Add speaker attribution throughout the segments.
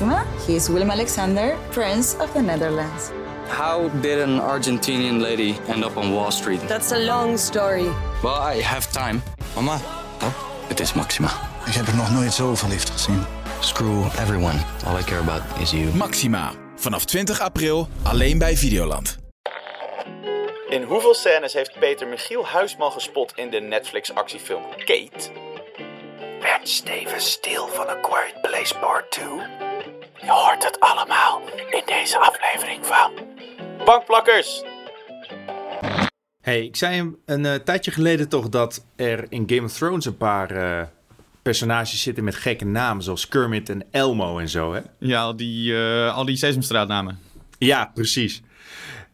Speaker 1: Maxima. He is Willem Alexander, Prince of the Netherlands.
Speaker 2: How did an Argentinian lady end up on Wall Street?
Speaker 3: That's a long story.
Speaker 2: Well, I have time.
Speaker 4: Mama,
Speaker 2: Oh, het is Maxima.
Speaker 4: ik heb er nog nooit zo verliefd gezien.
Speaker 2: Screw everyone. All I care about is you.
Speaker 5: Maxima. Vanaf 20 april alleen bij Videoland.
Speaker 6: In hoeveel scènes heeft Peter Michiel Huisman gespot in de Netflix-actiefilm Kate? Werd Steven stil van A Quiet Place Part 2? Je hoort het allemaal in deze aflevering van Bankplakkers.
Speaker 7: Hey, ik zei een, een eh, tijdje geleden toch dat er in Game of Thrones een paar eh, personages zitten met gekke namen, zoals Kermit en Elmo en zo, hè?
Speaker 8: Ja, al die, eh, al die Sesamstraatnamen.
Speaker 7: Ja, precies.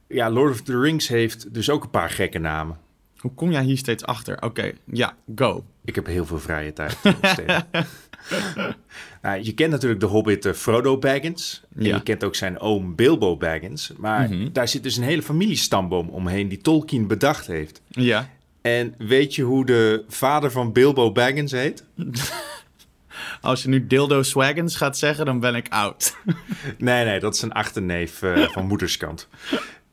Speaker 7: Ja, Lord of the Rings heeft dus ook een paar gekke namen.
Speaker 8: Hoe kom jij hier steeds achter? Oké, ja, go.
Speaker 7: Ik heb heel veel vrije tijd. Nou, je kent natuurlijk de hobbit eh, Frodo Baggins. En
Speaker 8: Ja.
Speaker 7: je kent ook zijn oom Bilbo Baggins. Maar daar zit dus een hele familiestamboom omheen die Tolkien bedacht heeft.
Speaker 8: Ja.
Speaker 7: En weet je hoe de vader van Bilbo Baggins heet?
Speaker 8: Als je nu Dildo Swaggins gaat zeggen, dan ben ik oud.
Speaker 7: Nee, nee, dat is een achterneef eh, van moederskant.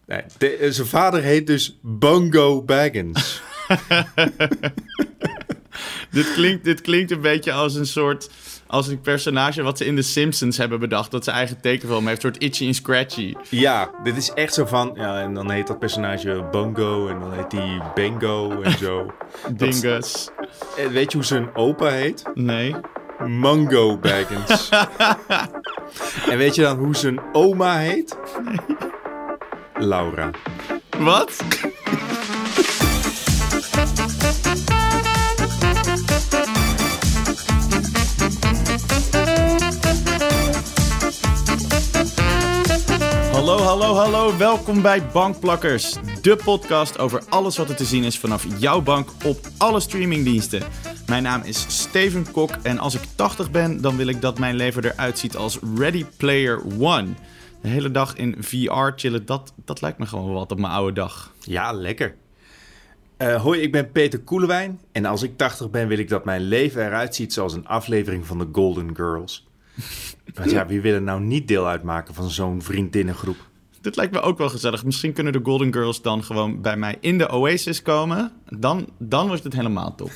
Speaker 7: Nee, de- eh, zijn vader heet dus Bongo Baggins.
Speaker 8: dit, klinkt, dit klinkt een beetje als een soort... Als een personage wat ze in The Simpsons hebben bedacht. Dat zijn eigen tekenfilm heeft. Een soort Itchy en Scratchy.
Speaker 7: Ja, dit is echt zo van... Ja, en dan heet dat personage Bongo en dan heet hij Bengo en zo.
Speaker 8: Dingus.
Speaker 7: En weet je hoe zijn opa heet?
Speaker 8: Nee.
Speaker 7: Mango Baggins. en weet je dan hoe zijn oma heet? Laura.
Speaker 8: Wat? Hallo, hallo, hallo. Welkom bij Bankplakkers. De podcast over alles wat er te zien is vanaf jouw bank op alle streamingdiensten. Mijn naam is Steven Kok en als ik 80 ben, dan wil ik dat mijn leven eruit ziet als Ready Player One. De hele dag in VR chillen, dat, dat lijkt me gewoon wat op mijn oude dag.
Speaker 7: Ja, lekker. Eh, hoi, ik ben Peter Koelewijn. En als ik 80 ben, wil ik dat mijn leven eruit ziet zoals een aflevering van de Golden Girls. Want ja, wie wil er nou niet deel uitmaken van zo'n vriendinnengroep?
Speaker 8: Dit lijkt me ook wel gezellig. Misschien kunnen de Golden Girls dan gewoon bij mij in de Oasis komen. Dan, dan wordt het helemaal top.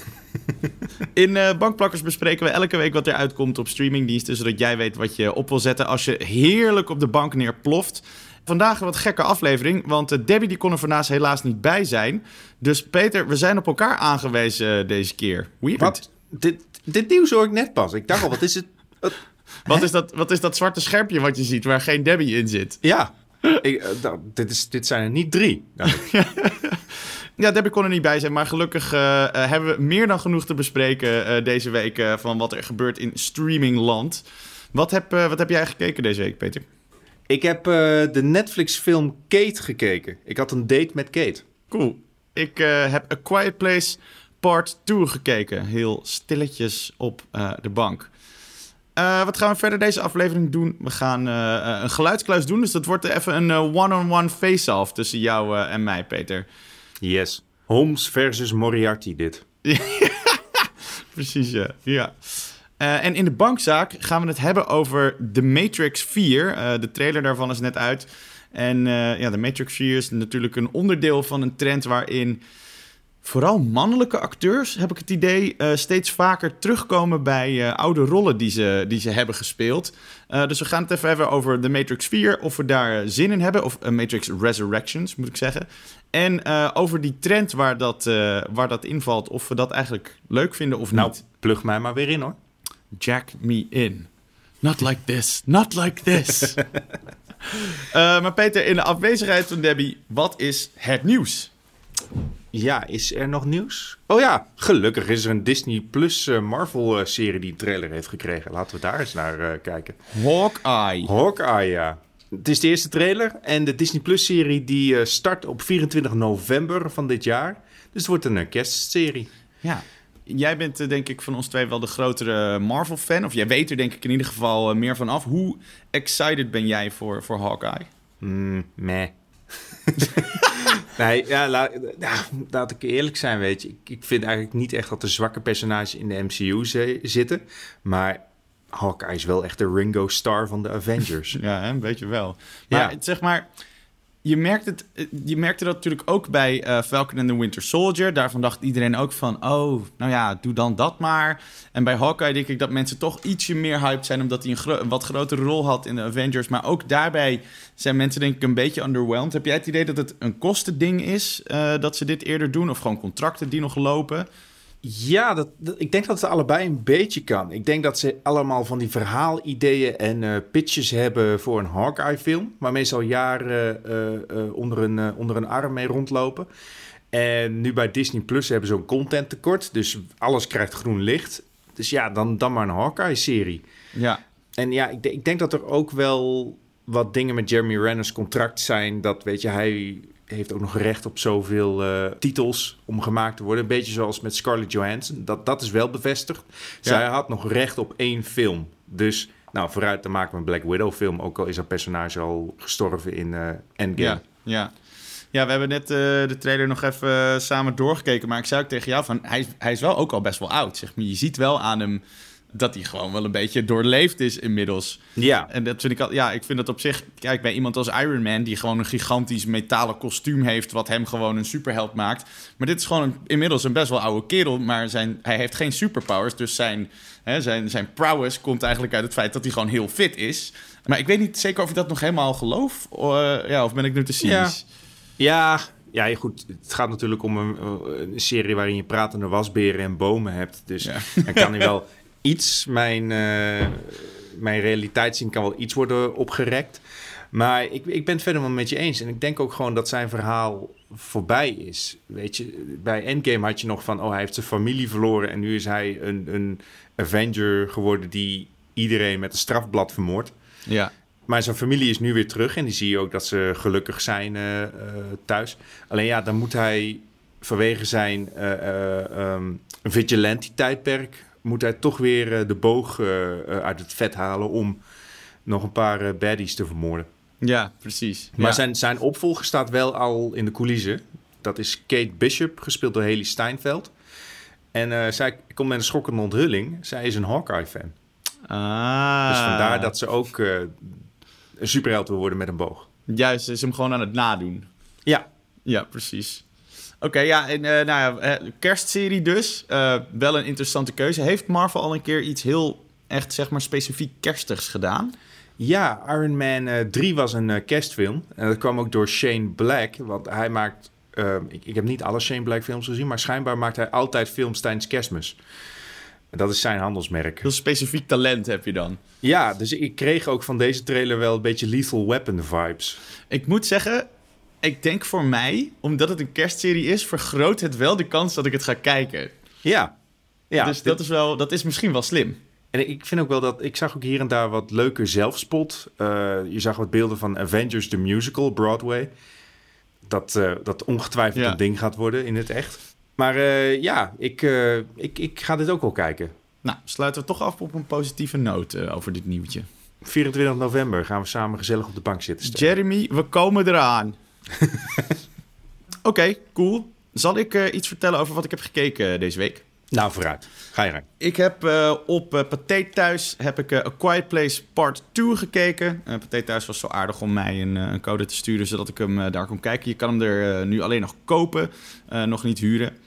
Speaker 8: In eh, Bankplakkers bespreken we elke week wat er uitkomt op streamingdiensten... zodat jij weet wat je op wil zetten als je heerlijk op de bank neerploft. Vandaag een wat gekke aflevering, want eh, Debbie die kon er vandaag helaas niet bij zijn. Dus Peter, we zijn op elkaar aangewezen eh, deze keer. Weird.
Speaker 7: Wat? Dit, dit nieuws hoor ik net pas. Ik dacht al, wat is het? Wat?
Speaker 8: Is dat, wat is dat zwarte scherpje wat je ziet waar geen Debbie in zit?
Speaker 7: Ja, ik, eh, nou, dit, is, dit zijn er niet drie. Nou,
Speaker 8: Ja, Debbie kon er niet bij zijn, maar gelukkig eh, eh, hebben we meer dan genoeg te bespreken deze week van wat er gebeurt in streamingland. Wat heb, wat heb jij gekeken deze week, Peter?
Speaker 7: ik heb de Netflix-film Kate gekeken. Ik had een date met Kate.
Speaker 8: Cool. Ik heb A Quiet Place Part 2 gekeken. Heel stilletjes op de bank. Eh, wat gaan we verder deze aflevering doen? We gaan eh, eh, een geluidskluis doen, dus dat wordt even een one-on-one face-off tussen jou en mij, Peter.
Speaker 7: Yes. Holmes versus Moriarty dit.
Speaker 8: Precies, ja. ja. En in de bankzaak gaan we het hebben over The Matrix 4. Eh, de trailer daarvan is net uit. En ja, The Matrix 4 is natuurlijk een onderdeel van een trend waarin vooral mannelijke acteurs, heb ik het idee, eh, steeds vaker terugkomen bij eh, oude rollen die ze, die ze hebben gespeeld. Eh, dus we gaan het even hebben over The Matrix 4, of we daar zin in hebben. Of Matrix Resurrections, moet ik zeggen. En over die trend waar dat, waar dat invalt, of we dat eigenlijk leuk vinden of
Speaker 7: Nou,
Speaker 8: niet.
Speaker 7: plug mij maar weer in hoor.
Speaker 8: Jack me in. Not like this, not like this. Maar Peter, in de afwezigheid van Debbie, wat is het nieuws?
Speaker 7: Ja, is er nog nieuws? Oh ja, gelukkig is er een Disney Plus eh, Marvel-serie die een trailer heeft gekregen. Laten we daar eens naar eh, kijken.
Speaker 8: Hawkeye.
Speaker 7: Hawkeye, ja. Het is de eerste trailer en de Disney Plus-serie die eh, start op 24 november van dit jaar. Dus het wordt een eh, kerstserie.
Speaker 8: Ja. Jij bent eh, denk ik van ons twee wel de grotere Marvel-fan. Of jij weet er denk ik in ieder geval eh, meer van af. Hoe excited ben jij voor, voor Hawkeye?
Speaker 7: Mm, meh. nee, ja, la- ja, laat ik eerlijk zijn, weet je. Ik, ik vind eigenlijk niet echt dat er zwakke personages in de MCU zi- zitten. Maar Hawkeye is wel echt de Ringo Starr van de Avengers.
Speaker 8: Ja, een beetje wel. Maar
Speaker 7: Ja.
Speaker 8: zeg maar, je, merkt het, eh, je merkte dat natuurlijk ook bij eh, Falcon and the Winter Soldier. Daarvan dacht iedereen ook van, oh, nou ja, doe dan dat maar. En bij Hawkeye denk ik dat mensen toch ietsje meer hyped zijn... omdat hij een, wat grotere rol had in de Avengers. Maar ook daarbij zijn mensen denk ik een beetje underwhelmed. Heb jij het idee dat het een kostending is eh, dat ze dit eerder doen? Of gewoon contracten die nog lopen?
Speaker 7: Ja, dat, dat- ik denk dat het allebei een beetje kan. Ik denk dat ze allemaal van die verhaalideeën en eh, pitches hebben voor een Hawkeye-film. Waarmee ze al jaren eh, eh, onder, een, onder een arm mee rondlopen. En nu bij Disney Plus hebben ze een content tekort. Dus alles krijgt groen licht. Dus ja, dan, dan maar een Hawkeye-serie.
Speaker 8: Ja,
Speaker 7: En ja, ik, ik denk dat er ook wel wat dingen met Jeremy Renner's contract zijn. Dat, weet je, hij heeft ook nog recht op zoveel eh, titels om gemaakt te worden. Een beetje zoals met Scarlett Johansson. Dat, dat is wel bevestigd. Zij had nog recht op één film. Dus, nou, vooruit, dan maken we een Black Widow film. Ook al is haar personage al gestorven in eh Endgame.
Speaker 8: Ja, ja. Ja, we hebben net eh, de trailer nog even samen doorgekeken. Maar ik zei ook tegen jou van, hij, is- hij is wel ook al best wel oud. Zeg maar. Je ziet wel aan hem dat hij gewoon wel een beetje doorleefd is inmiddels.
Speaker 7: Ja,
Speaker 8: En dat vind ik al, ja, ik vind dat op zich. Kijk, bij iemand als Iron Man, die gewoon een gigantisch metalen kostuum heeft, wat hem gewoon een superheld maakt. Maar dit is gewoon een, inmiddels een best wel oude kerel, maar zijn, hij heeft geen superpowers. Dus zijn, hè, zijn, zijn prowess komt eigenlijk uit het feit dat hij gewoon heel fit is. Maar ik weet niet zeker of ik dat nog helemaal geloof. Eh, ja, of ben ik nu te cynisch?
Speaker 7: Ja, ja, goed. Het gaat natuurlijk om een, een serie waarin je pratende wasberen en bomen hebt. Dus
Speaker 8: Ja.
Speaker 7: dan kan hij wel iets, mijn, eh mijn realiteitszin kan wel iets worden opgerekt. Maar ik, ik ben het verder wel met je eens. En ik denk ook gewoon dat zijn verhaal voorbij is. Weet je, bij Endgame had je nog van... oh, hij heeft zijn familie verloren... en nu is hij een, een Avenger geworden... die iedereen met een strafblad vermoordt.
Speaker 8: Ja.
Speaker 7: Maar zijn familie is nu weer terug en die zie je ook dat ze gelukkig zijn eh, eh, thuis. Alleen ja, dan moet hij vanwege zijn eh, eh, ehm, vigilante-tijdperk... moet hij toch weer eh, de boog eh, eh, uit het vet halen om nog een paar baddies te vermoorden.
Speaker 8: Ja, precies.
Speaker 7: Maar
Speaker 8: Ja.
Speaker 7: zijn, zijn opvolger staat wel al in de coulissen. Dat is Kate Bishop, gespeeld door Haley Steinfeld. En eh, zij komt met een schokkende onthulling. Zij is een Hawkeye-fan.
Speaker 8: Ah.
Speaker 7: Dus vandaar dat ze ook een superheld wil worden met een boog.
Speaker 8: Juist, ze is hem gewoon aan het nadoen.
Speaker 7: Ja,
Speaker 8: Ja, precies. Oké, ja, en eh, nou ja, eh, kerstserie dus. Eh, wel een interessante keuze. Heeft Marvel al een keer iets heel echt, zeg maar, specifiek kerstigs gedaan?
Speaker 7: Ja, Iron Man eh 3 was een kerstfilm. En dat kwam ook door Shane Black. Want hij maakt... eh, ik, ik heb niet alle Shane Black films gezien... maar schijnbaar maakt hij altijd films tijdens kerstmis. Dat is zijn handelsmerk.
Speaker 8: Heel specifiek talent heb je dan.
Speaker 7: Ja, dus ik kreeg ook van deze trailer wel een beetje Lethal Weapon vibes.
Speaker 8: Ik moet zeggen, ik denk voor mij, omdat het een kerstserie is, vergroot het wel de kans dat ik het ga kijken.
Speaker 7: Ja. ja
Speaker 8: dus
Speaker 7: dit-
Speaker 8: dat is, wel, dat is misschien wel slim.
Speaker 7: En ik vind ook wel dat... Ik zag ook hier en daar wat leuke zelfspot. Eh, je zag wat beelden van Avengers the Musical, Broadway. Dat, eh, dat ongetwijfeld
Speaker 8: Ja.
Speaker 7: een ding gaat worden in het echt. Maar eh, ja, ik, ik, ik ga dit ook wel kijken.
Speaker 8: Nou, sluiten we toch af op een positieve noot over dit nieuwtje.
Speaker 7: 24 november gaan we samen gezellig op de bank zitten. Stef.
Speaker 8: Jeremy, we komen eraan. Oké, cool. Zal ik eh, iets vertellen over wat ik heb gekeken eh, deze week?
Speaker 7: Nou, vooruit. Ga je gang.
Speaker 8: Ik heb eh, op uh, Pathé Thuis heb ik, A Quiet Place Part 2 gekeken. Uh, Pathé Thuis was zo aardig om mij een, een code te sturen, zodat ik hem daar kon kijken. Je kan hem er nu alleen nog kopen, nog niet huren.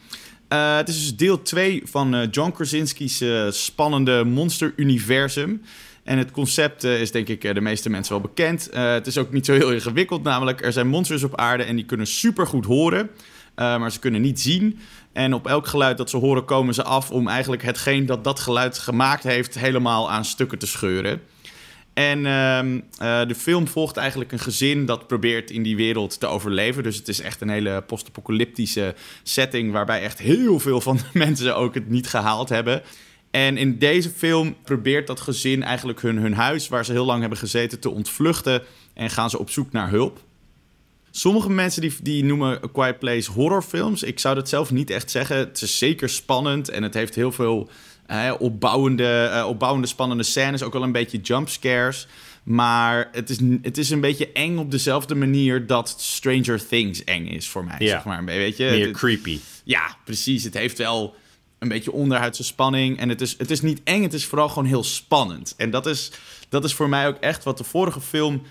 Speaker 8: Het is dus deel 2 van John Krasinski's spannende monster-universum. En het concept uh, is denk ik uh, de meeste mensen wel bekend. Uh, het is ook niet zo heel ingewikkeld, namelijk er zijn monsters op aarde en die kunnen supergoed horen. Maar ze kunnen niet zien. En op elk geluid dat ze horen komen ze af om eigenlijk hetgeen dat dat geluid gemaakt heeft helemaal aan stukken te scheuren. En uh, de film volgt eigenlijk een gezin dat probeert in die wereld te overleven. Dus het is echt een hele post-apocalyptische setting... waarbij echt heel veel van de mensen ook het niet gehaald hebben. En in deze film probeert dat gezin eigenlijk hun, hun huis... waar ze heel lang hebben gezeten, te ontvluchten... en gaan ze op zoek naar hulp. Sommige mensen die, die noemen A Quiet Place horrorfilms. Ik zou dat zelf niet echt zeggen. Het is zeker spannend en het heeft heel veel uh, opbouwende, uh, opbouwende, spannende scènes. Ook wel een beetje jumpscares. Maar het is, het is een beetje eng op dezelfde manier dat Stranger Things eng is voor mij.
Speaker 7: Ja.
Speaker 8: Zeg maar. Weet je?
Speaker 7: Meer
Speaker 8: Het-
Speaker 7: creepy.
Speaker 8: ja, precies. Het heeft wel een beetje onderhuidse spanning. En het is, het is niet eng, het is vooral gewoon heel spannend. En dat is, dat is voor mij ook echt wat de vorige film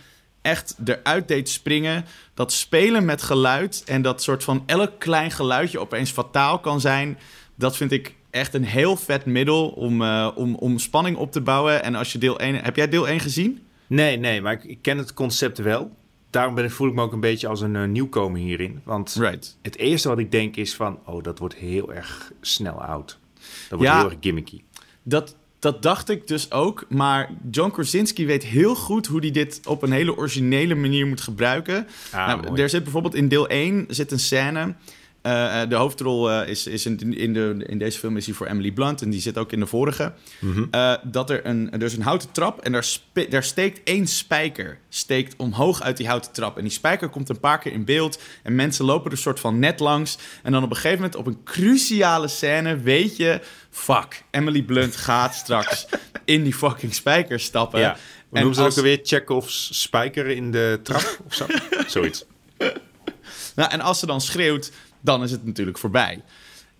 Speaker 8: echt eruit deed springen. Dat spelen met geluid en dat soort van elk klein geluidje opeens fataal kan zijn. Dat vind ik echt een heel vet middel om, uh, om, om spanning op te bouwen. En als je deel 1... Heb jij deel 1 gezien?
Speaker 7: Nee, nee, maar ik, ik ken het concept wel. Daarom ben ik, voel ik me ook een beetje als een uh, nieuwkomer hierin. Want
Speaker 8: right.
Speaker 7: het eerste wat ik denk is van... oh, dat wordt heel erg snel oud. Dat wordt
Speaker 8: Ja.
Speaker 7: heel erg gimmicky.
Speaker 8: Dat, dat dacht ik dus ook. Maar John Krasinski weet heel goed hoe hij dit op een hele originele manier moet gebruiken.
Speaker 7: Ah,
Speaker 8: nou, er zit bijvoorbeeld in deel 1 zit een scène. Eh, eh, de hoofdrol eh, is, is in, in, de, in deze film is hij voor Emily Blunt en die zit ook in de vorige.
Speaker 7: Mhm.
Speaker 8: Dat er een, er is een houten trap en daar, spe- daar steekt één spijker steekt omhoog uit die houten trap. En die spijker komt een paar keer in beeld en mensen lopen er een soort van net langs. En dan op een gegeven moment op een cruciale scène weet je... Fuck, Emily Blunt gaat straks in die fucking spijker stappen.
Speaker 7: Ja. We
Speaker 8: En
Speaker 7: noemen ze
Speaker 8: als-
Speaker 7: ook alweer Chekhov's spijker in de trap of zo? Zoiets.
Speaker 8: Nou, en als ze dan schreeuwt, dan is het natuurlijk voorbij.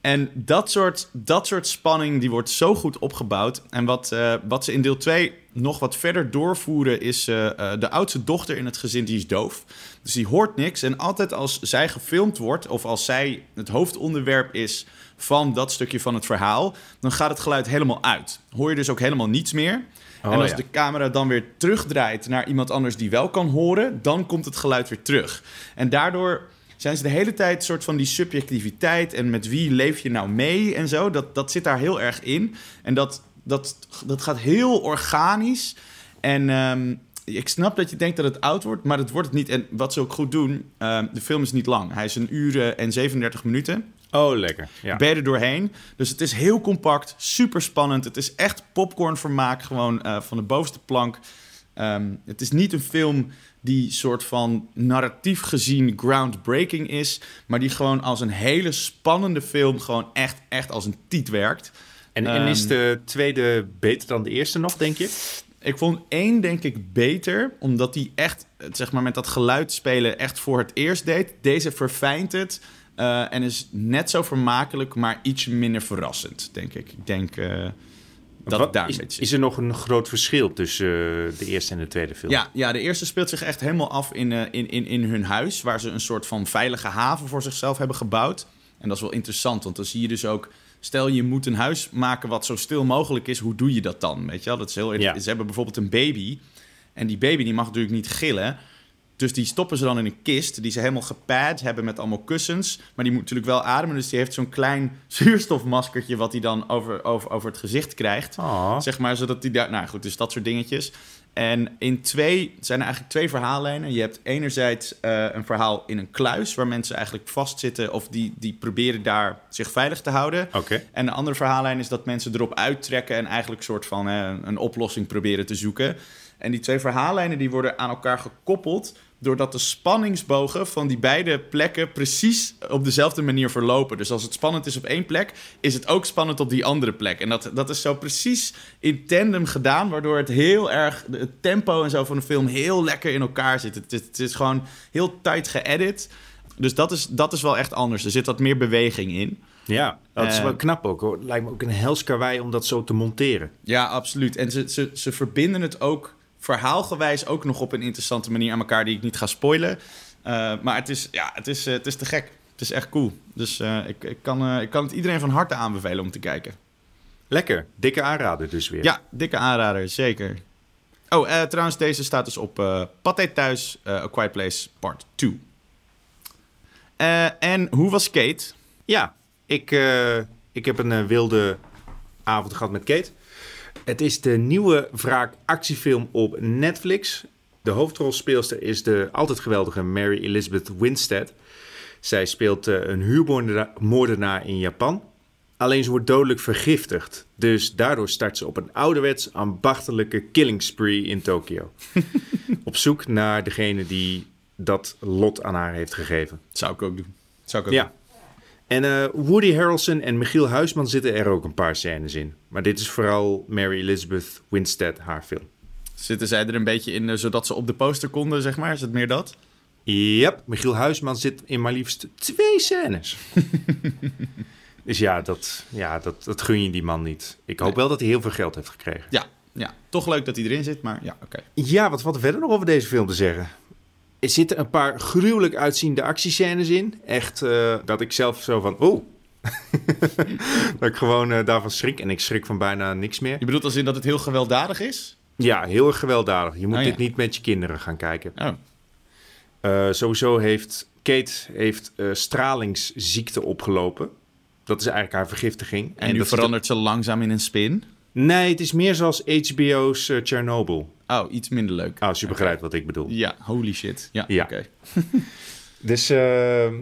Speaker 8: En dat soort, dat soort spanning die wordt zo goed opgebouwd. En wat, eh, wat ze in deel 2 nog wat verder doorvoeren is... eh, eh, de oudste dochter in het gezin, die is doof. Dus die hoort niks. En altijd als zij gefilmd wordt... of als zij het hoofdonderwerp is van dat stukje van het verhaal... dan gaat het geluid helemaal uit. Hoor je dus ook helemaal niets meer.
Speaker 7: Oh,
Speaker 8: en als
Speaker 7: ja.
Speaker 8: de camera dan weer terugdraait naar iemand anders die wel kan horen... dan komt het geluid weer terug. En daardoor zijn ze de hele tijd soort van die subjectiviteit en met wie leef je nou mee en zo. Dat, dat zit daar heel erg in. En dat, dat, dat gaat heel organisch. En ehm, ik snap dat je denkt dat het oud wordt, maar dat wordt het niet. En wat ze ook goed doen, ehm, de film is niet lang. Hij is een uur en 37 minuten.
Speaker 7: Oh, lekker. Ja.
Speaker 8: Ben je er doorheen. Dus het is heel compact, super spannend. Het is echt popcornvermaak, gewoon eh, van de bovenste plank. Ehm, het is niet een film die soort van narratief gezien groundbreaking is, maar die gewoon als een hele spannende film gewoon echt, echt als een tiet werkt.
Speaker 7: En, en is
Speaker 8: Ehm,
Speaker 7: de tweede beter dan de eerste nog, denk je?
Speaker 8: Ik vond één denk ik beter, omdat die echt, zeg maar, met dat geluid spelen echt voor het eerst deed. Deze verfijnt het eh, en is net zo vermakelijk, maar iets minder verrassend, denk ik. Ik denk eh, dat
Speaker 7: Wat-
Speaker 8: daar
Speaker 7: is, er nog een groot verschil tussen eh, de eerste en de tweede film?
Speaker 8: Ja, ja, de eerste speelt zich echt helemaal af in, eh, in, in, in hun huis, waar ze een soort van veilige haven voor zichzelf hebben gebouwd. En dat is wel interessant, want dan zie je dus ook, stel je moet een huis maken wat zo stil mogelijk is, hoe doe je dat dan? Weet je wel, dat is heel
Speaker 7: Ja.
Speaker 8: Ze hebben bijvoorbeeld een baby en die baby die mag natuurlijk niet gillen. Dus die stoppen ze dan in een kist die ze helemaal gepad hebben met allemaal kussens. Maar die moet natuurlijk wel ademen, dus die heeft zo'n klein zuurstofmaskertje wat hij dan over, over, over het gezicht krijgt.
Speaker 7: Oh.
Speaker 8: Zeg maar, zodat die daar... Nou goed, dus dat soort dingetjes. En in twee zijn er eigenlijk twee verhaallijnen. Je hebt enerzijds eh, een verhaal in een kluis... waar mensen eigenlijk vastzitten of die, die proberen daar zich veilig te houden. En de andere verhaallijn is dat mensen erop uittrekken... en eigenlijk een soort van eh, een oplossing proberen te zoeken. En die twee verhaallijnen die worden aan elkaar gekoppeld... doordat de spanningsbogen van die beide plekken precies op dezelfde manier verlopen. Dus als het spannend is op één plek, is het ook spannend op die andere plek. En dat, dat is zo precies in tandem gedaan, waardoor het heel erg, het tempo en zo van de film heel lekker in elkaar zit. Het, is- het is gewoon heel tight geëdit. Dus dat is, dat is wel echt anders. Er zit wat meer beweging in.
Speaker 7: Ja, dat is
Speaker 8: Eh,
Speaker 7: wel knap ook. Hoor. Lijkt me ook een hels karwei om dat zo te monteren.
Speaker 8: Ja, absoluut. En ze, ze, ze verbinden het ook verhaalgewijs ook nog op een interessante manier aan elkaar die ik niet ga spoilen. Eh, maar het is, ja, het, is, eh, het is te gek. Het is echt cool. Dus eh, ik, ik, kan, ik kan het iedereen van harte aanbevelen om te kijken.
Speaker 7: Lekker. Dikke aanrader dus weer.
Speaker 8: Ja, dikke aanrader, zeker. Oh, trouwens, deze staat dus op eh Pathé Thuis, A Quiet Place Part 2. Eh, en hoe was Kate?
Speaker 7: Ja, ik, ik heb een wilde avond gehad met Kate. Het is de nieuwe wraak actiefilm op Netflix. De hoofdrolspeelster is de altijd geweldige Mary Elizabeth Winstead. Zij speelt eh, een huurmoordenaar in Japan. Alleen ze wordt dodelijk vergiftigd. Dus daardoor start ze op een ouderwets ambachtelijke killing spree in Tokio. op zoek naar degene die dat lot aan haar heeft gegeven.
Speaker 8: Zou ik ook doen. Zou ik ook
Speaker 7: Ja. En eh, Woody Harrelson en Michiel Huisman zitten er ook een paar scènes in. Maar dit is vooral Mary Elizabeth Winstead, haar film.
Speaker 8: Zitten zij er een beetje in, eh, zodat ze op de poster konden, zeg maar? Is het meer dat?
Speaker 7: Yep, Michiel Huisman zit in maar liefst twee scènes. Dus ja, dat, ja dat, dat gun je die man niet. Ik hoop wel dat hij heel veel geld heeft gekregen.
Speaker 8: Ja, ja, toch leuk dat hij erin zit, maar ja, oké.
Speaker 7: Ja, wat valt er verder nog over deze film te zeggen? Er zitten een paar gruwelijk uitziende actiescènes in. Echt eh, dat ik zelf zo van, oh. dat ik gewoon eh, daarvan schrik. En ik schrik van bijna niks meer.
Speaker 8: Je bedoelt als in dat het heel gewelddadig is?
Speaker 7: Ja, heel erg gewelddadig. Je moet
Speaker 8: Oh, ja.
Speaker 7: dit niet met je kinderen gaan kijken.
Speaker 8: Oh,
Speaker 7: Eh, sowieso heeft Kate heeft, stralingsziekte opgelopen. Dat is eigenlijk haar vergiftiging.
Speaker 8: en, nu
Speaker 7: dat zit-
Speaker 8: verandert ze langzaam in een spin.
Speaker 7: Nee, het is meer zoals HBO's Chernobyl.
Speaker 8: Oh, iets minder leuk.
Speaker 7: Als je begrijpt wat ik bedoel.
Speaker 8: Ja, holy shit. Ja,
Speaker 7: Ja.
Speaker 8: oké.
Speaker 7: Dus eh,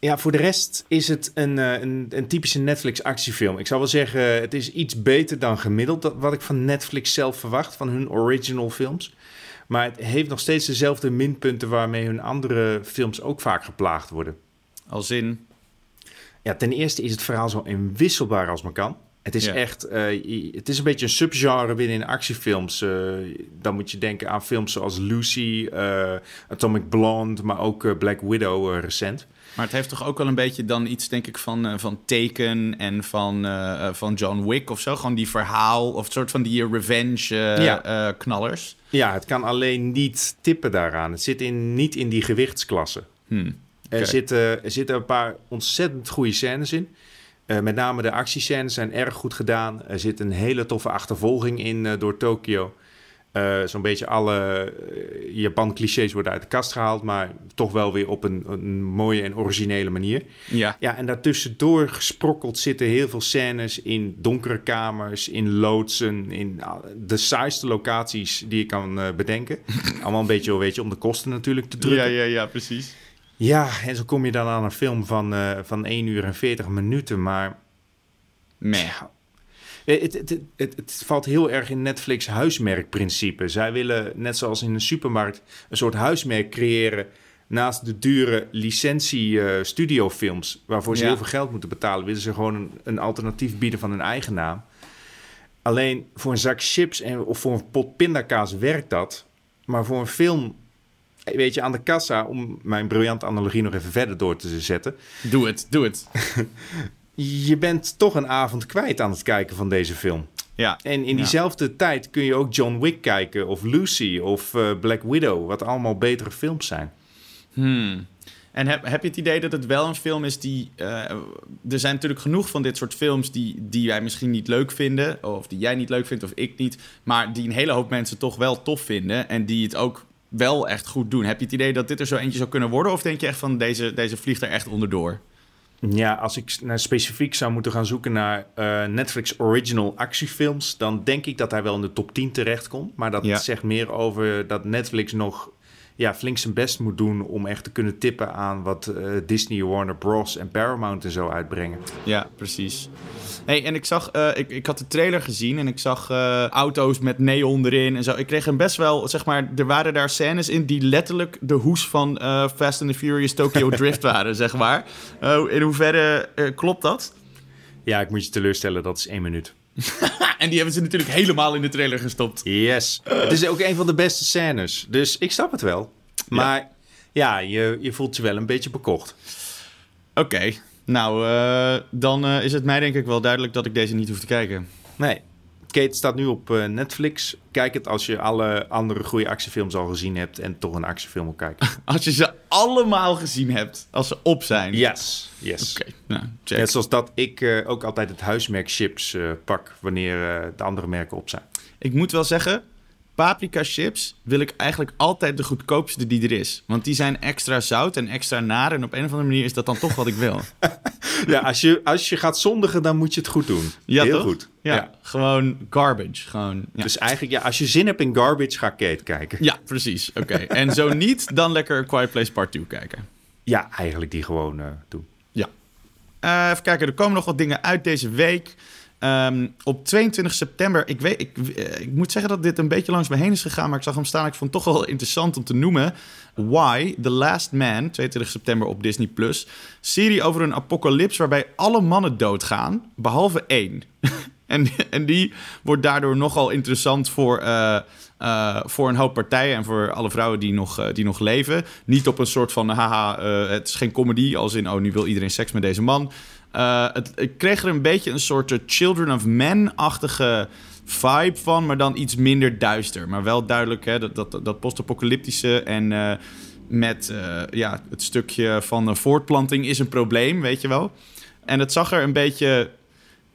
Speaker 7: ja, voor de rest is het een, eh, een, een typische Netflix actiefilm. Ik zou wel zeggen, het is iets beter dan gemiddeld... wat ik van Netflix zelf verwacht, van hun original films. Maar het heeft nog steeds dezelfde minpunten... waarmee hun andere films ook vaak geplaagd worden.
Speaker 8: Als in...
Speaker 7: Ja, ten eerste is het verhaal zo inwisselbaar als maar kan. Het is
Speaker 8: Ja.
Speaker 7: echt, eh, het is een beetje een subgenre binnen actiefilms. Eh, dan moet je denken aan films zoals Lucy, eh, Atomic Blonde, maar ook Black Widow recent.
Speaker 8: Maar het heeft toch ook wel een beetje dan iets, denk ik, van, van Taken en van, van John Wick of zo. Gewoon die verhaal of soort van die revenge eh,
Speaker 7: Ja.
Speaker 8: knallers.
Speaker 7: Ja, het kan alleen niet tippen daaraan. Het zit in, niet in die gewichtsklasse.
Speaker 8: Hmm.
Speaker 7: Er, zitten, er zitten een paar ontzettend goede scènes in. Eh, met name de actiescènes zijn erg goed gedaan. Er zit een hele toffe achtervolging in eh, door Tokio. Eh, Zo'n beetje alle Japan-clichés worden uit de kast gehaald... maar toch wel weer op een, een mooie en originele manier.
Speaker 8: Ja.
Speaker 7: Ja, en daartussendoor gesprokkeld zitten heel veel scènes in donkere kamers, in loodsen, in ah, de saaiste locaties die je kan bedenken. Allemaal een beetje, weet je, om de kosten natuurlijk te drukken.
Speaker 8: ja,
Speaker 7: Ja,
Speaker 8: ja, ja,
Speaker 7: en zo kom je dan aan een film van, eh, van 1 uur en 40 minuten, maar
Speaker 8: Meh.
Speaker 7: eh, het, het, het, valt heel erg in Netflix huismerkprincipe. Zij willen, net zoals in een supermarkt, een soort huismerk creëren naast de dure licentie eh, studiofilms, waarvoor ze
Speaker 8: Ja.
Speaker 7: heel veel geld moeten betalen, willen ze gewoon een, een alternatief bieden van hun eigen naam. Alleen voor een zak chips en, of voor een pot pindakaas werkt dat. Maar voor een film, weet je, aan de kassa, om mijn briljante analogie nog even verder door te zetten.
Speaker 8: Doe het, doe het.
Speaker 7: Je bent toch een avond kwijt aan het kijken van deze film.
Speaker 8: Ja.
Speaker 7: En in
Speaker 8: Ja.
Speaker 7: diezelfde tijd kun je ook John Wick kijken, of Lucy, of eh, Black Widow, wat allemaal betere films zijn.
Speaker 8: Hmm. En heb, heb je het idee dat het wel een film is die... eh, er zijn natuurlijk genoeg van dit soort films die, die wij misschien niet leuk vinden... of die jij niet leuk vindt of ik niet... maar die een hele hoop mensen toch wel tof vinden... en die het ook wel echt goed doen. Heb je het idee dat dit er zo eentje zou kunnen worden... of denk je echt van deze, deze vliegt er echt onderdoor?
Speaker 7: Ja, als ik naar specifiek zou moeten gaan zoeken naar eh, Netflix original actiefilms, dan denk ik dat hij wel in de top 10 terechtkomt. Maar dat
Speaker 8: Ja.
Speaker 7: zegt meer over dat Netflix nog ja, flink zijn best moet doen om echt te kunnen tippen aan wat eh, Disney, Warner Bros. en Paramount en zo uitbrengen.
Speaker 8: Ja, precies. Hey, en ik zag, eh, ik, ik had de trailer gezien en ik zag eh, auto's met neon erin en zo. Ik kreeg hem best wel, zeg maar, er waren daar scènes in die letterlijk de hoes van Fast and the Furious Tokyo Drift waren, zeg maar. In hoeverre klopt dat?
Speaker 7: Ja, ik moet je teleurstellen, dat is één minuut.
Speaker 8: En die hebben ze natuurlijk helemaal in de trailer gestopt.
Speaker 7: Yes. Het is ook een van de beste scènes, dus ik snap het wel. Maar ja, je, je voelt je wel een beetje bekocht.
Speaker 8: Oké, nou, eh, dan eh, is het mij denk ik wel duidelijk dat ik deze niet hoef te kijken.
Speaker 7: Nee. Kate staat nu op eh, Netflix. Kijk het als je alle andere goede actiefilms al gezien hebt en toch een actiefilm wil kijken.
Speaker 8: Als je ze allemaal gezien hebt, als ze op zijn.
Speaker 7: Yes. Yes.
Speaker 8: Oké, nou, check.
Speaker 7: Net zoals dat ik eh, ook altijd het huismerk chips eh, pak wanneer de andere merken op zijn.
Speaker 8: Ik moet wel zeggen, paprika chips wil ik eigenlijk altijd de goedkoopste die er is. Want die zijn extra zout en extra naar. En op een of andere manier is dat dan toch wat ik wil.
Speaker 7: Ja, als je, als je gaat zondigen, dan moet je het goed doen.
Speaker 8: Ja,
Speaker 7: Heel
Speaker 8: toch?
Speaker 7: goed.
Speaker 8: Ja, gewoon garbage. Gewoon, ja.
Speaker 7: Dus eigenlijk, ja, als je zin hebt in garbage, ga Kate kijken.
Speaker 8: ja, precies. Oké. En zo niet, dan lekker Quiet Place Part 2 kijken.
Speaker 7: Ja, eigenlijk die gewoon eh, doen.
Speaker 8: Ja. Eh, even kijken, er komen nog wat dingen uit deze week. Ehm, op 22 september, ik, weet, ik, eh, ik moet zeggen dat dit een beetje langs me heen is gegaan, maar ik zag hem staan. Ik vond het toch wel interessant om te noemen. Why, The Last Man, 22 september op Disney+. Plus. Serie over een apocalyps waarbij alle mannen doodgaan, behalve één. en, en die wordt daardoor nogal interessant voor, eh, eh, voor een hoop partijen en voor alle vrouwen die nog, die nog leven. Niet op een soort van, haha, het is geen comedy, als in, oh, nu wil iedereen seks met deze man. Eh, het, ik kreeg er een beetje een soort eh, Children of Men-achtige vibe van, maar dan iets minder duister. Maar wel duidelijk hè, dat, dat, dat post-apocalyptische en eh, met ja, het stukje van voortplanting is een probleem, weet je wel. En het zag er een beetje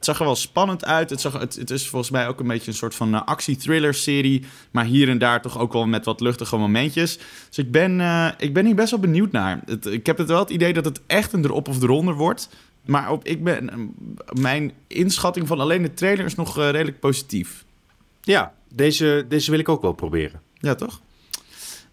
Speaker 8: zag er wel spannend uit. Het, zag, het, het is volgens mij ook een beetje een soort van uh, actie-thriller-serie. Maar hier en daar toch ook wel met wat luchtige momentjes. Dus ik ben, ik ben hier best wel benieuwd naar. Ik heb het wel het idee dat het echt een erop of eronder wordt. Maar op, ik ben, mijn inschatting van alleen de trailer is nog uh, redelijk positief.
Speaker 7: Ja, deze, deze wil ik ook wel proberen.
Speaker 8: Ja, toch?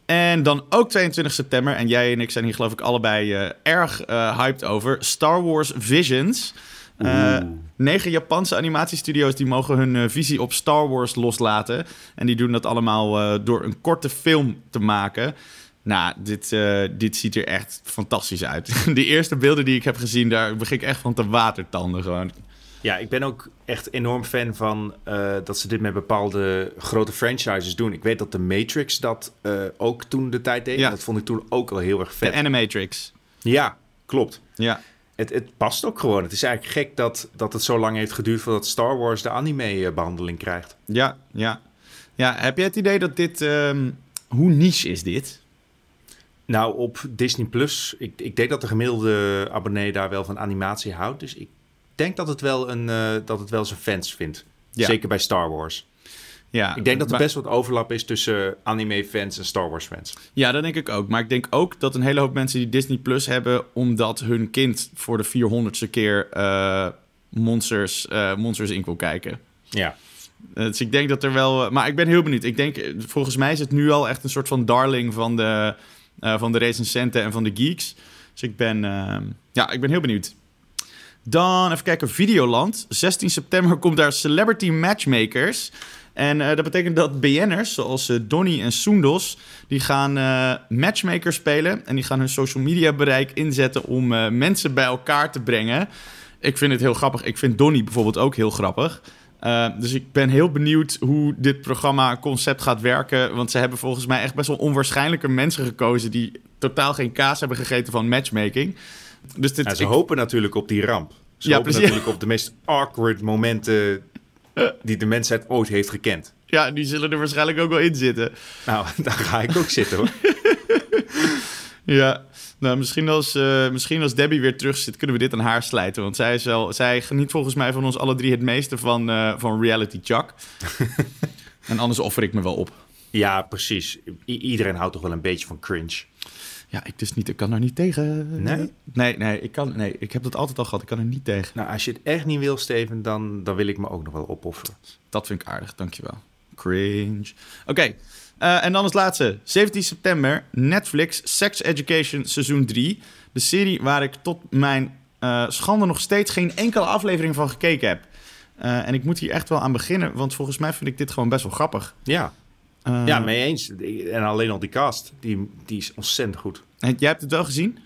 Speaker 8: En dan ook 22 september. En jij en ik zijn hier geloof ik allebei erg hyped over. Star Wars Visions. Uh, negen Japanse animatiestudio's die mogen hun uh, visie op Star Wars loslaten. En die doen dat allemaal uh, door een korte film te maken. Nou, dit, dit ziet er echt fantastisch uit. De eerste beelden die ik heb gezien, daar begin ik echt van te watertanden gewoon.
Speaker 7: Ja, ik ben ook echt enorm fan van dat ze dit met bepaalde grote franchises doen. Ik weet dat de Matrix dat ook toen de tijd deed. Ja. Dat vond ik toen ook al heel erg vet.
Speaker 8: De Animatrix.
Speaker 7: Ja, klopt.
Speaker 8: Ja
Speaker 7: het, het, past ook gewoon. Het is eigenlijk gek dat, dat het zo lang heeft geduurd voordat Star Wars de anime-behandeling krijgt.
Speaker 8: Ja, ja. Ja, heb je het idee dat dit... Um, hoe niche is dit?
Speaker 7: Nou, op Disney Plus, ik, ik denk dat de gemiddelde abonnee daar wel van animatie houdt. Dus ik denk dat het wel, een, uh, dat het wel zijn fans vindt. Ja. Zeker bij Star Wars.
Speaker 8: Ja,
Speaker 7: ik denk dat er best wat overlap is tussen anime-fans en Star Wars-fans.
Speaker 8: Ja, dat denk ik ook. Maar ik denk ook dat een hele hoop mensen die Disney Plus hebben... omdat hun kind voor de 400ste keer uh, Monsters, uh, Monsters Inc. wil kijken.
Speaker 7: Ja.
Speaker 8: Dus ik denk dat er wel... Maar ik ben heel benieuwd. Ik denk, volgens mij is het nu al echt een soort van darling van de, uh, van de recensenten en van de geeks. Dus ik ben, ja, ik ben heel benieuwd. Dan even kijken, Videoland. 16 september komt daar Celebrity Matchmakers... En uh, dat betekent dat BN'ers, zoals uh, Donny en Soendos, die gaan matchmaker spelen. En die gaan hun social media bereik inzetten om mensen bij elkaar te brengen. Ik vind het heel grappig. Ik vind Donny bijvoorbeeld ook heel grappig. Dus ik ben heel benieuwd hoe dit programma concept gaat werken. Want ze hebben volgens mij echt best wel onwaarschijnlijke mensen gekozen die totaal geen kaas hebben gegeten van matchmaking.
Speaker 7: Dus dit, ja, ze ik... hopen natuurlijk op die ramp. Ze
Speaker 8: Ja,
Speaker 7: hopen
Speaker 8: precies.
Speaker 7: natuurlijk op de meest awkward momenten die de mensheid ooit heeft gekend.
Speaker 8: Ja, die zullen er waarschijnlijk ook wel in zitten.
Speaker 7: Nou, daar ga ik ook zitten hoor.
Speaker 8: Ja, nou, misschien als, uh, misschien als Debbie weer terug zit, kunnen we dit aan haar slijten. Want zij, is wel, zij geniet volgens mij van ons alle drie het meeste van, uh, van Reality Chuck. en anders offer ik me wel op.
Speaker 7: Ja, precies. I iedereen houdt toch wel een beetje van cringe.
Speaker 8: Ja, ik dus niet. Ik kan er niet tegen.
Speaker 7: Nee?
Speaker 8: Nee, nee, ik, kan, nee, ik heb dat altijd al gehad. Ik kan er niet tegen.
Speaker 7: Nou, als je het echt niet wil, Steven, dan, dan wil ik me ook nog wel opofferen.
Speaker 8: Dat vind ik aardig, dankjewel. Cringe. Oké, okay. Uh, en dan als laatste. 17 september, Netflix, Sex Education seizoen 3. De serie waar ik tot mijn uh, schande nog steeds geen enkele aflevering van gekeken heb. Uh, en ik moet hier echt wel aan beginnen, want volgens mij vind ik dit gewoon best wel grappig.
Speaker 7: Ja, ja, mee eens. En alleen al die cast, die, die is ontzettend goed.
Speaker 8: En jij hebt het wel gezien?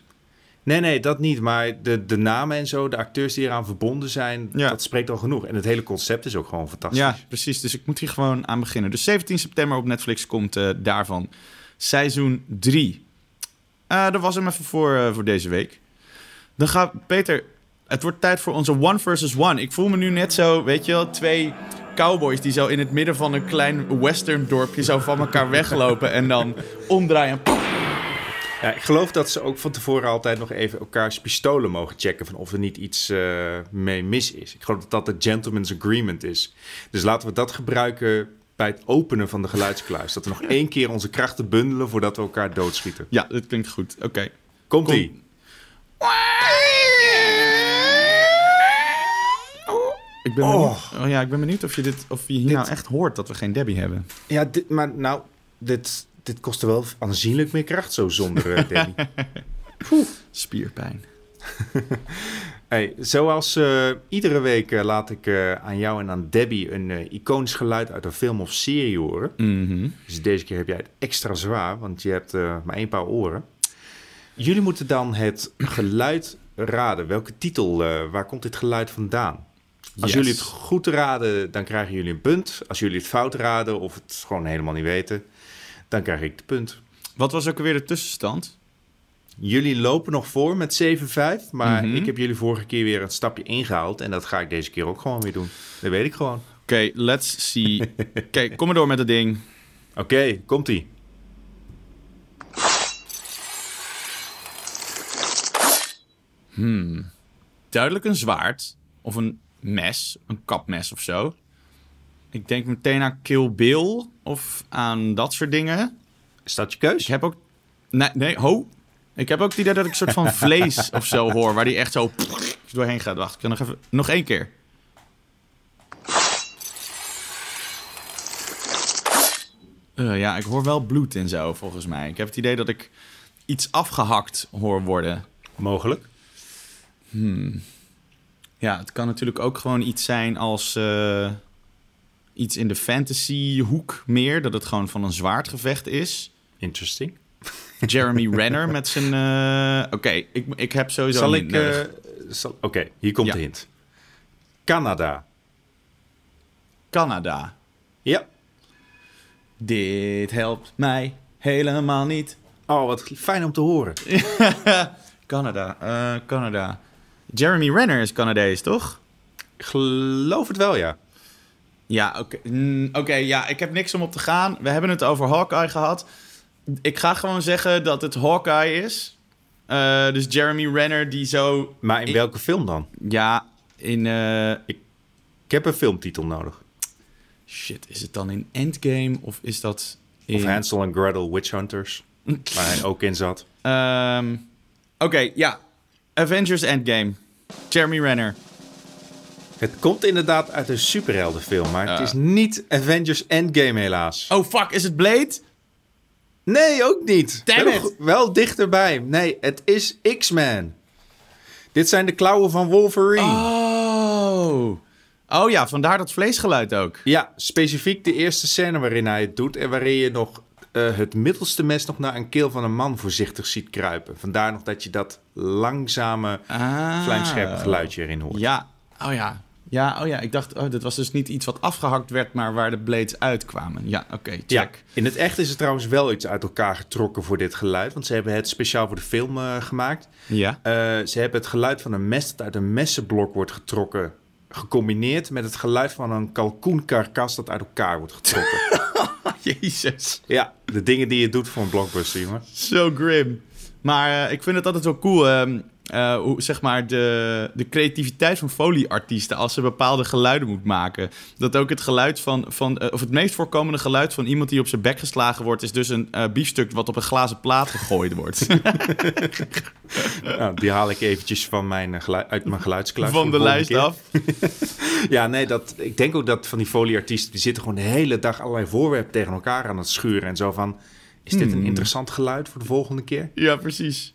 Speaker 7: Nee, nee, dat niet. Maar de, de namen en zo, de acteurs die eraan verbonden zijn, ja. dat spreekt al genoeg. En het hele concept is ook gewoon fantastisch.
Speaker 8: Ja, precies. Dus ik moet hier gewoon aan beginnen. Dus 17 september op Netflix komt uh, daarvan seizoen 3. Uh, dat was hem even voor, uh, voor deze week. Dan gaat Peter. Het wordt tijd voor onze One versus One. Ik voel me nu net zo, weet je wel, twee cowboys die zo in het midden van een klein western dorpje zo van elkaar weglopen en dan omdraaien.
Speaker 7: Ja, ik geloof dat ze ook van tevoren altijd nog even elkaars pistolen mogen checken van of er niet iets uh, mee mis is. Ik geloof dat dat de gentleman's agreement is. Dus laten we dat gebruiken bij het openen van de geluidskluis. Dat we nog één keer onze krachten bundelen voordat we elkaar doodschieten.
Speaker 8: Ja, dat klinkt goed. Oké. Okay.
Speaker 7: Komt-ie.
Speaker 8: Kom. Ik ben, benieuwd, oh. ja, ik ben benieuwd of je, dit, of je hier dit, nou echt hoort dat we geen Debbie hebben.
Speaker 7: Ja, dit, maar nou, dit, dit kostte wel aanzienlijk meer kracht zo zonder uh, Debbie.
Speaker 8: Poeh. Spierpijn.
Speaker 7: hey, zoals uh, iedere week uh, laat ik aan jou en aan Debbie een iconisch geluid uit een film of serie horen.
Speaker 8: Mm -hmm.
Speaker 7: Dus deze keer heb jij het extra zwaar, want je hebt maar één paar oren. Jullie moeten dan het geluid raden. Welke titel, waar komt dit geluid vandaan? Als yes. jullie het goed raden, dan krijgen jullie een punt. Als jullie het fout raden of het gewoon helemaal niet weten, dan krijg ik de punt.
Speaker 8: Wat was ook alweer de tussenstand?
Speaker 7: Jullie lopen nog voor met 7-5. Maar
Speaker 8: Mhm.
Speaker 7: ik heb jullie vorige keer weer een stapje ingehaald. En dat ga ik deze keer ook gewoon weer doen. Dat weet ik gewoon.
Speaker 8: Oké, let's see. Oké, kom maar door met het ding.
Speaker 7: Oké, komt-ie.
Speaker 8: Duidelijk een zwaard. Of een mes. Een kapmes of zo. Ik denk meteen aan Kill Bill. Of aan dat soort dingen.
Speaker 7: Is dat je keus?
Speaker 8: Ik heb ook... Nee, nee, ho. Ik heb ook het idee dat ik een soort van vlees of zo hoor. Waar die echt zo doorheen gaat. Wacht, ik kan nog even... Nog één keer. Eh, ja, ik hoor wel bloed en zo, volgens mij. Ik heb het idee dat ik iets afgehakt hoor worden.
Speaker 7: Mogelijk.
Speaker 8: Ja, het kan natuurlijk ook gewoon iets zijn als eh, iets in de fantasy hoek meer. Dat het gewoon van een zwaardgevecht is.
Speaker 7: Interesting.
Speaker 8: Jeremy Renner met zijn... eh, Oké, ik, ik heb sowieso
Speaker 7: Zal ik... eh, zal- Oké, hier komt
Speaker 8: Ja.
Speaker 7: de hint. Canada.
Speaker 8: Canada.
Speaker 7: Ja.
Speaker 8: Dit helpt mij helemaal niet.
Speaker 7: Oh, wat fijn om te horen.
Speaker 8: Canada, eh, Canada. Jeremy Renner is Canadees, toch?
Speaker 7: Ik geloof het wel, ja.
Speaker 8: Ja, oké. Mm, Oké, ja, ik heb niks om op te gaan. We hebben het over Hawkeye gehad. Ik ga gewoon zeggen dat het Hawkeye is. Eh, dus Jeremy Renner die zo...
Speaker 7: Maar in welke film dan?
Speaker 8: Ja, in... eh,
Speaker 7: Ik heb een filmtitel nodig.
Speaker 8: shit, is het dan in Endgame of is dat in...
Speaker 7: Of Hansel en Gretel Witch Hunters. waar hij ook in zat.
Speaker 8: Ehm, Oké, ja. Avengers Endgame. Jeremy Renner.
Speaker 7: Het komt inderdaad uit een superheldenfilm, maar het is niet Avengers Endgame helaas.
Speaker 8: Oh, fuck, is het Blade?
Speaker 7: Nee, ook niet.
Speaker 8: Damn
Speaker 7: wel,
Speaker 8: it.
Speaker 7: wel dichterbij. Nee, het is X-Men. Dit zijn de klauwen van Wolverine.
Speaker 8: Oh. Oh ja, vandaar dat vleesgeluid ook.
Speaker 7: Ja, specifiek de eerste scène waarin hij het doet en waarin je nog eh, het middelste mes nog naar een keel van een man voorzichtig ziet kruipen. Vandaar nog dat je dat langzame,
Speaker 8: Ah.
Speaker 7: vlijmscherpe geluidje erin hoort.
Speaker 8: Ja, oh ja. Ja, oh ja, ik dacht, oh, dit was dus niet iets wat afgehakt werd, maar waar de blades uitkwamen. Ja, oké, check.
Speaker 7: Ja, in het echt is er trouwens wel iets uit elkaar getrokken voor dit geluid. Want ze hebben het speciaal voor de film eh, gemaakt.
Speaker 8: Ja.
Speaker 7: Eh, ze hebben het geluid van een mes dat uit een messenblok wordt getrokken... gecombineerd met het geluid van een kalkoenkarkas dat uit elkaar wordt getrokken.
Speaker 8: Jezus.
Speaker 7: ja, de dingen die je doet voor een blockbuster, jongen.
Speaker 8: Zo grim. Maar eh, ik vind het altijd wel cool, ehm, eh, hoe zeg maar de, de creativiteit van folieartiesten als ze bepaalde geluiden moet maken. Dat ook het geluid van, van eh, of het meest voorkomende geluid van iemand die op zijn bek geslagen wordt, is dus een eh, biefstuk wat op een glazen plaat gegooid wordt.
Speaker 7: Nou, die haal ik eventjes van mijn, uit mijn geluidskluis.
Speaker 8: van de lijst
Speaker 7: keer.
Speaker 8: af.
Speaker 7: Ja, nee, dat, ik denk ook dat van die folieartiesten... die zitten gewoon de hele dag allerlei voorwerpen tegen elkaar aan het schuren. En zo van, is dit
Speaker 8: Hmm.
Speaker 7: een interessant geluid voor de volgende keer?
Speaker 8: Ja, precies.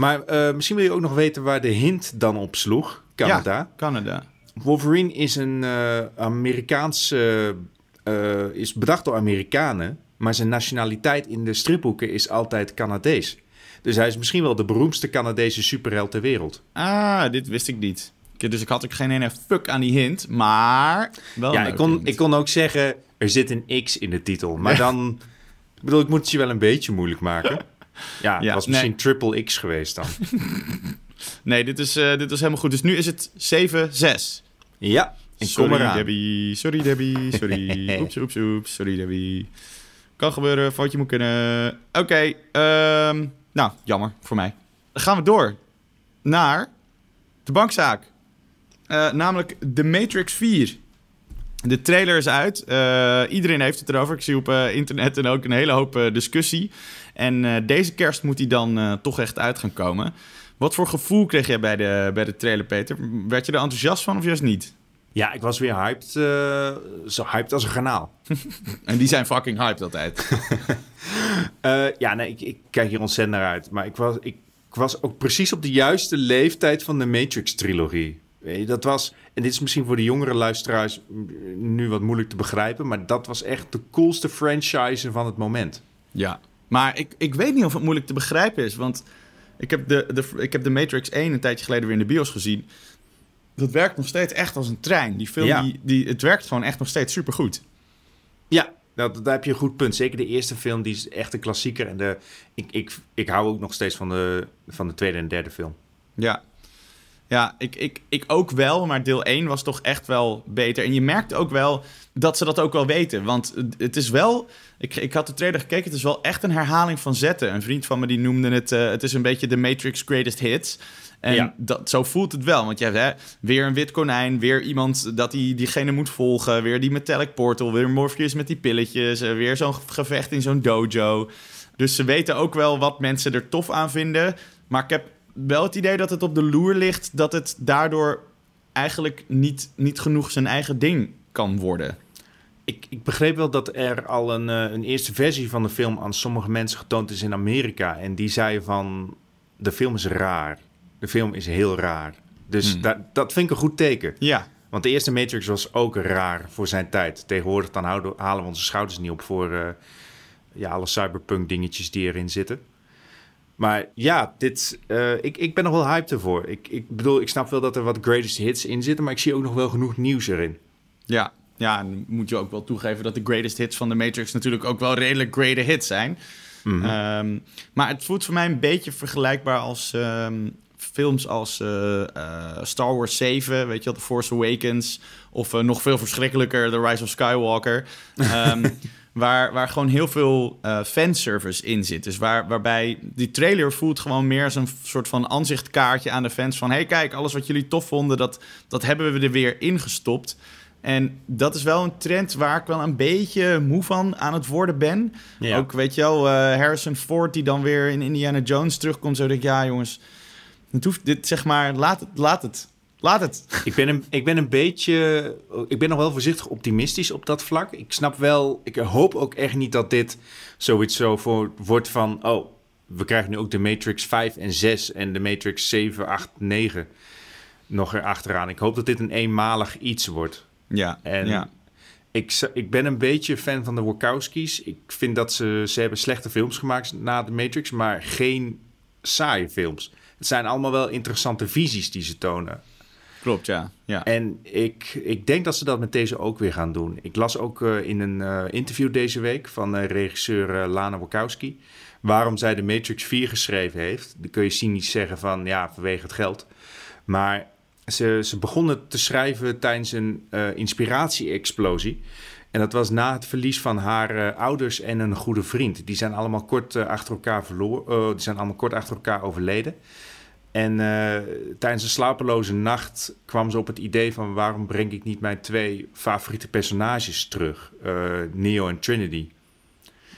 Speaker 7: Maar eh, misschien wil je ook nog weten waar de hint dan op sloeg. Canada.
Speaker 8: Ja, Canada.
Speaker 7: Wolverine is een eh Amerikaanse... eh, is bedacht door Amerikanen. Maar zijn nationaliteit in de stripboeken is altijd Canadees. Dus hij is misschien wel de beroemdste Canadese superheld ter wereld.
Speaker 8: Ah, dit wist ik niet. Dus ik had ook geen ene fuck aan die hint, maar wel
Speaker 7: ja, ik kon,
Speaker 8: hint.
Speaker 7: ik kon ook zeggen, er zit een X in de titel. Maar dan... Ik bedoel, ik moet het je wel een beetje moeilijk maken. Ja, het
Speaker 8: Ja,
Speaker 7: was
Speaker 8: nee.
Speaker 7: misschien triple X geweest dan.
Speaker 8: Nee, dit is, eh, dit is helemaal goed. Dus nu is het 7-6.
Speaker 7: Ja, en
Speaker 8: Sorry
Speaker 7: kom.
Speaker 8: Debbie, sorry Debbie, sorry. oeps, oeps, oeps, sorry Debbie. Kan gebeuren, foutje moet kunnen. Oké, ehm, nou, jammer voor mij. Dan gaan we door naar de bankzaak. Eh, namelijk The Matrix 4. De trailer is uit. Eh, iedereen heeft het erover. Ik zie op internet en ook een hele hoop discussie. En eh, deze kerst moet die dan eh, toch echt uit gaan komen. Wat voor gevoel kreeg jij bij de, bij de trailer, Peter? Werd je er enthousiast van of juist niet?
Speaker 7: Ja, ik was weer hyped. eh, zo hyped als een garnaal.
Speaker 8: En die zijn fucking hyped altijd.
Speaker 7: Ja, nee, ik, ik kijk hier ontzettend naar uit. Maar ik was, ik, ik was ook precies op de juiste leeftijd van de Matrix-trilogie. Dat was, en dit is misschien voor de jongere luisteraars nu wat moeilijk te begrijpen... maar dat was echt de coolste franchise van het moment.
Speaker 8: ja. Maar ik, ik weet niet of het moeilijk te begrijpen is. Want ik heb de, de, ik heb de Matrix 1 een tijdje geleden weer in de bios gezien. Dat werkt nog steeds echt als een trein. Die film,
Speaker 7: Ja.
Speaker 8: die, die, het werkt gewoon echt nog steeds supergoed.
Speaker 7: Ja, Nou, daar heb je een goed punt. Zeker de eerste film, die is echt een klassieker. En de, ik, ik, ik hou ook nog steeds van de, van de tweede en derde film.
Speaker 8: Ja, ja ik, ik, ik ook wel, maar deel 1 was toch echt wel beter. En je merkt ook wel dat ze dat ook wel weten. Want het is wel... Ik, ik had de trailer gekeken, het is wel echt een herhaling van zetten. Een vriend van me die noemde het... Uh, het is een beetje de Matrix Greatest Hits. En
Speaker 7: Ja.
Speaker 8: dat, zo voelt het wel. Want je hebt hè, weer een wit konijn, weer iemand dat die, diegene moet volgen... weer die metallic portal, weer Morpheus met die pilletjes... eh, weer zo'n gevecht in zo'n dojo. Dus ze weten ook wel wat mensen er tof aan vinden. Maar ik heb wel het idee dat het op de loer ligt... dat het daardoor eigenlijk niet, niet genoeg zijn eigen ding kan worden.
Speaker 7: Ik, ik begreep wel dat er al een, eh, een eerste versie van de film aan sommige mensen getoond is in Amerika. En die zeiden van, de film is raar. De film is heel raar. Dus
Speaker 8: Hmm.
Speaker 7: dat, dat vind ik een goed teken.
Speaker 8: Ja,
Speaker 7: Want de eerste Matrix was ook raar voor zijn tijd. Tegenwoordig dan houden, halen we onze schouders niet op voor eh, ja, alle cyberpunk dingetjes die erin zitten. Maar ja, dit, eh, ik, ik ben nog wel hyped ervoor. Ik, ik bedoel, ik snap wel dat er wat greatest hits in zitten, maar ik zie ook nog wel genoeg nieuws erin.
Speaker 8: ja. Ja, en moet je ook wel toegeven dat de greatest hits van de Matrix natuurlijk ook wel redelijk great hits zijn. Ehm, maar het voelt voor mij een beetje vergelijkbaar als ehm, films als eh, eh, Star Wars 7, weet je wel, The Force Awakens. Of eh, nog veel verschrikkelijker, The Rise of Skywalker. Ehm, waar, waar gewoon heel veel fanservice in zit. Dus waar, waarbij die trailer voelt gewoon meer als een soort van aanzichtkaartje aan de fans. Van, hey kijk, alles wat jullie tof vonden, dat, dat hebben we er weer ingestopt. En dat is wel een trend waar ik wel een beetje moe van aan het worden ben.
Speaker 7: Ja.
Speaker 8: Ook, weet je wel, eh, Harrison Ford die dan weer in Indiana Jones terugkomt. Zo denk ik, ja jongens, het hoeft, dit zeg maar, laat het, laat het. Laat het.
Speaker 7: Ik ben, een, ik ben een beetje. Ik ben nog wel voorzichtig optimistisch op dat vlak. Ik snap wel. Ik hoop ook echt niet dat dit zoiets zo voor wordt van. Oh, we krijgen nu ook de Matrix 5 en 6 en de Matrix 7, 8, 9 nog erachteraan. Ik hoop dat dit een eenmalig iets wordt.
Speaker 8: Ja,
Speaker 7: En
Speaker 8: ja.
Speaker 7: ik, ik ben een beetje fan van de Wachowski's. Ik vind dat ze, ze hebben slechte films gemaakt na de Matrix, maar geen saaie films. Het zijn allemaal wel interessante visies die ze tonen.
Speaker 8: klopt, ja. ja.
Speaker 7: En ik, ik denk dat ze dat met deze ook weer gaan doen. Ik las ook eh, in een eh, interview deze week van eh, regisseur Lana Wachowski... waarom zij de Matrix 4 geschreven heeft. Dan kun je cynisch zeggen van ja, vanwege het geld. Maar ze, ze begonnen te schrijven tijdens een eh, inspiratie-explosie. En dat was na het verlies van haar eh, ouders en een goede vriend. Die zijn allemaal kort eh, achter elkaar verloren. die zijn allemaal kort achter elkaar overleden. En tijdens een slapeloze nacht kwam ze op het idee van... waarom breng ik niet mijn twee favoriete personages terug? Neo en Trinity.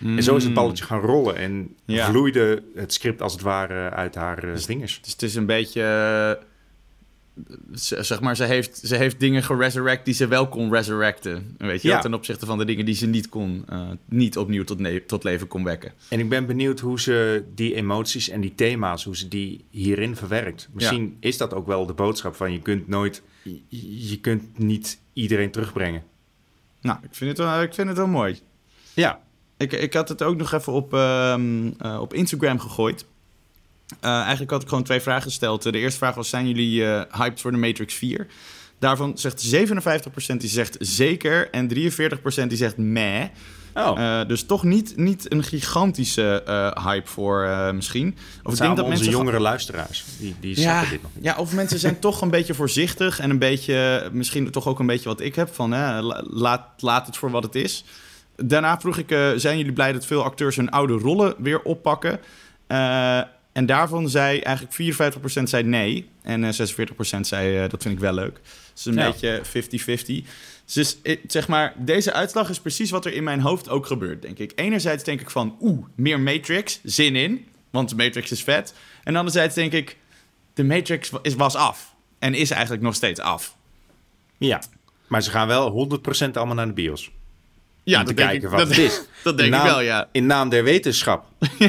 Speaker 7: En zo is het balletje gaan rollen. En.
Speaker 8: Ja.
Speaker 7: vloeide het script als het ware uit haar eh, vingers.
Speaker 8: Dus het is een beetje... zeg maar, ze heeft, ze heeft dingen geresurrect die ze wel kon resurrecten. Weet je
Speaker 7: Ja.
Speaker 8: Ten opzichte van de dingen die ze niet kon... eh, niet opnieuw tot, ne- tot leven kon wekken.
Speaker 7: En ik ben benieuwd hoe ze die emoties en die thema's... hoe ze die hierin verwerkt. Misschien is dat ook wel de boodschap van... je kunt nooit... je- je kunt niet iedereen terugbrengen.
Speaker 8: Nou, ik vind het wel, ik vind het wel mooi.
Speaker 7: Ja,
Speaker 8: Ik, ik had het ook nog even op, ehm, eh, op Instagram gegooid. Eh, eigenlijk had ik gewoon twee vragen gesteld. De eerste vraag was: zijn jullie eh, hyped voor de Matrix 4? Daarvan zegt 57% die zegt zeker en 43% die zegt meh.
Speaker 7: oh.
Speaker 8: Eh, dus toch niet, niet een gigantische hype voor misschien. Of
Speaker 7: zijn allemaal onze jongere luisteraars. Die, die
Speaker 8: ja,
Speaker 7: dit nog niet.
Speaker 8: ja, of mensen zijn toch een beetje voorzichtig en een beetje, misschien toch ook een beetje wat ik heb van hè, la- laat, laat het voor wat het is. Daarna vroeg ik, zijn jullie blij dat veel acteurs hun oude rollen weer oppakken? Eh, en daarvan zei eigenlijk 54% zei nee en eh 46% zei eh, dat vind ik wel leuk. Dus een
Speaker 7: Ja.
Speaker 8: beetje 50-50. Dus eh, zeg maar, deze uitslag is precies wat er in mijn hoofd ook gebeurt, denk ik. Enerzijds denk ik van, oeh, meer Matrix, zin in, want de Matrix is vet. En anderzijds denk ik, de Matrix is, was af. En is eigenlijk nog steeds af.
Speaker 7: Ja, maar ze gaan wel 100% allemaal naar de bios.
Speaker 8: Ja,
Speaker 7: om te
Speaker 8: dat
Speaker 7: kijken
Speaker 8: ik,
Speaker 7: wat
Speaker 8: dat,
Speaker 7: het is.
Speaker 8: dat denk ik wel, ja.
Speaker 7: In naam der wetenschap.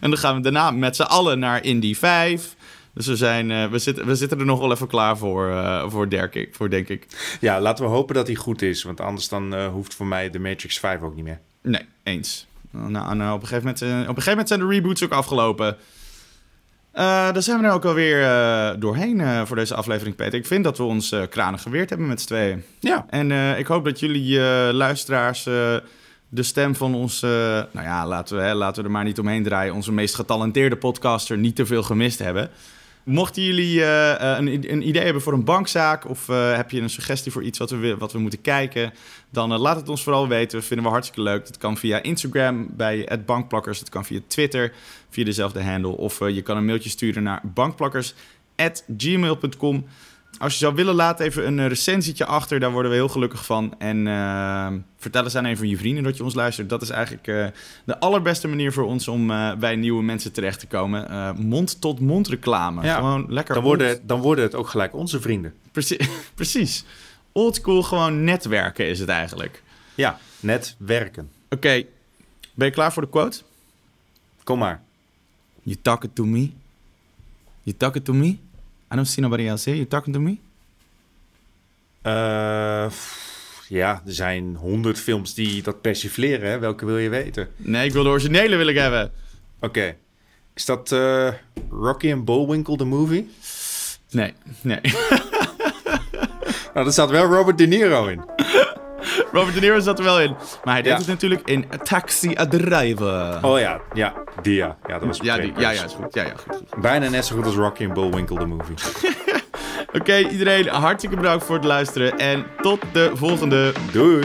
Speaker 8: En dan gaan we daarna met z'n allen naar Indy 5. Dus we, zijn, eh, we, zitten, we zitten er nog wel even klaar voor, eh, voor, denk ik, voor, denk ik.
Speaker 7: Ja, laten we hopen dat hij goed is. Want anders dan eh, hoeft voor mij de Matrix 5 ook niet meer.
Speaker 8: Nee, eens. Nou, nou, op, een gegeven moment, op een gegeven moment zijn de reboots ook afgelopen. Uh, daar zijn we er ook alweer uh, doorheen uh, voor deze aflevering, Peter. Ik vind dat we ons kranen geweerd hebben met z'n tweeën.
Speaker 7: Ja.
Speaker 8: En ik hoop dat jullie luisteraars de stem van onze... nou ja, laten we, hè, laten we er maar niet omheen draaien. Onze meest getalenteerde podcaster niet te veel gemist hebben. Mochten jullie een, een, idee hebben voor een bankzaak... of heb je een suggestie voor iets wat we, wat we moeten kijken... dan laat het ons vooral weten. Vinden we hartstikke leuk. Dat kan via Instagram bij bankplakkers. Dat kan via Twitter via dezelfde handle. Of je kan een mailtje sturen naar bankplakkers.gmail.com. Als je zou willen, laat even een recensietje achter. Daar worden we heel gelukkig van. En uh, vertel eens aan een van je vrienden dat je ons luistert. Dat is eigenlijk uh, de allerbeste manier voor ons om bij nieuwe mensen terecht te komen. Mond-tot-mond reclame.
Speaker 7: Ja,
Speaker 8: gewoon lekker.
Speaker 7: Dan worden, dan worden het ook gelijk onze vrienden.
Speaker 8: Precies. precies. Oldschool, gewoon netwerken is het eigenlijk.
Speaker 7: Ja, netwerken.
Speaker 8: Oké, ben je klaar voor de quote?
Speaker 7: Kom maar.
Speaker 8: You talking to me? You talking to me? I don't see nobody else here. You talking to me?
Speaker 7: Uh, ja, er zijn honderd films die dat persifleren. Hè? Welke wil je weten?
Speaker 8: Nee, ik wil de originele wil ik hebben.
Speaker 7: Oké. Okay. Is dat uh, Rocky and Bullwinkle, the movie?
Speaker 8: Nee, nee.
Speaker 7: nou, er staat wel Robert De Niro in.
Speaker 8: Robert De Niro zat er wel in. Maar hij deed ja. het natuurlijk in Taxi Driver.
Speaker 7: Oh ja, ja, die ja. Ja, dat was
Speaker 8: ja, die, ja, ja, is goed. Ja, ja, goed, goed.
Speaker 7: Bijna net zo goed als Rocky and Bullwinkle, de movie.
Speaker 8: Oké, okay, iedereen hartstikke bedankt voor het luisteren. En tot de volgende.
Speaker 7: Doei.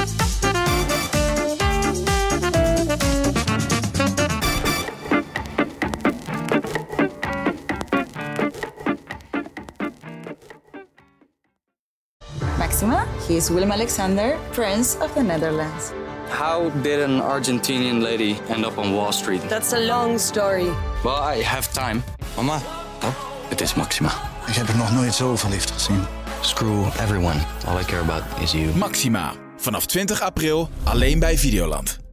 Speaker 1: Maxima, he is Willem Alexander, Prince of the Netherlands.
Speaker 2: How did an Argentinian lady end up on Wall Street?
Speaker 3: That's a long story.
Speaker 2: Well, I have time. Mama, oh, het is Maxima.
Speaker 4: Ik heb er nog nooit zo verliefd gezien.
Speaker 2: Screw everyone. All I care about is you.
Speaker 5: Maxima. Vanaf 20 april alleen bij Videoland.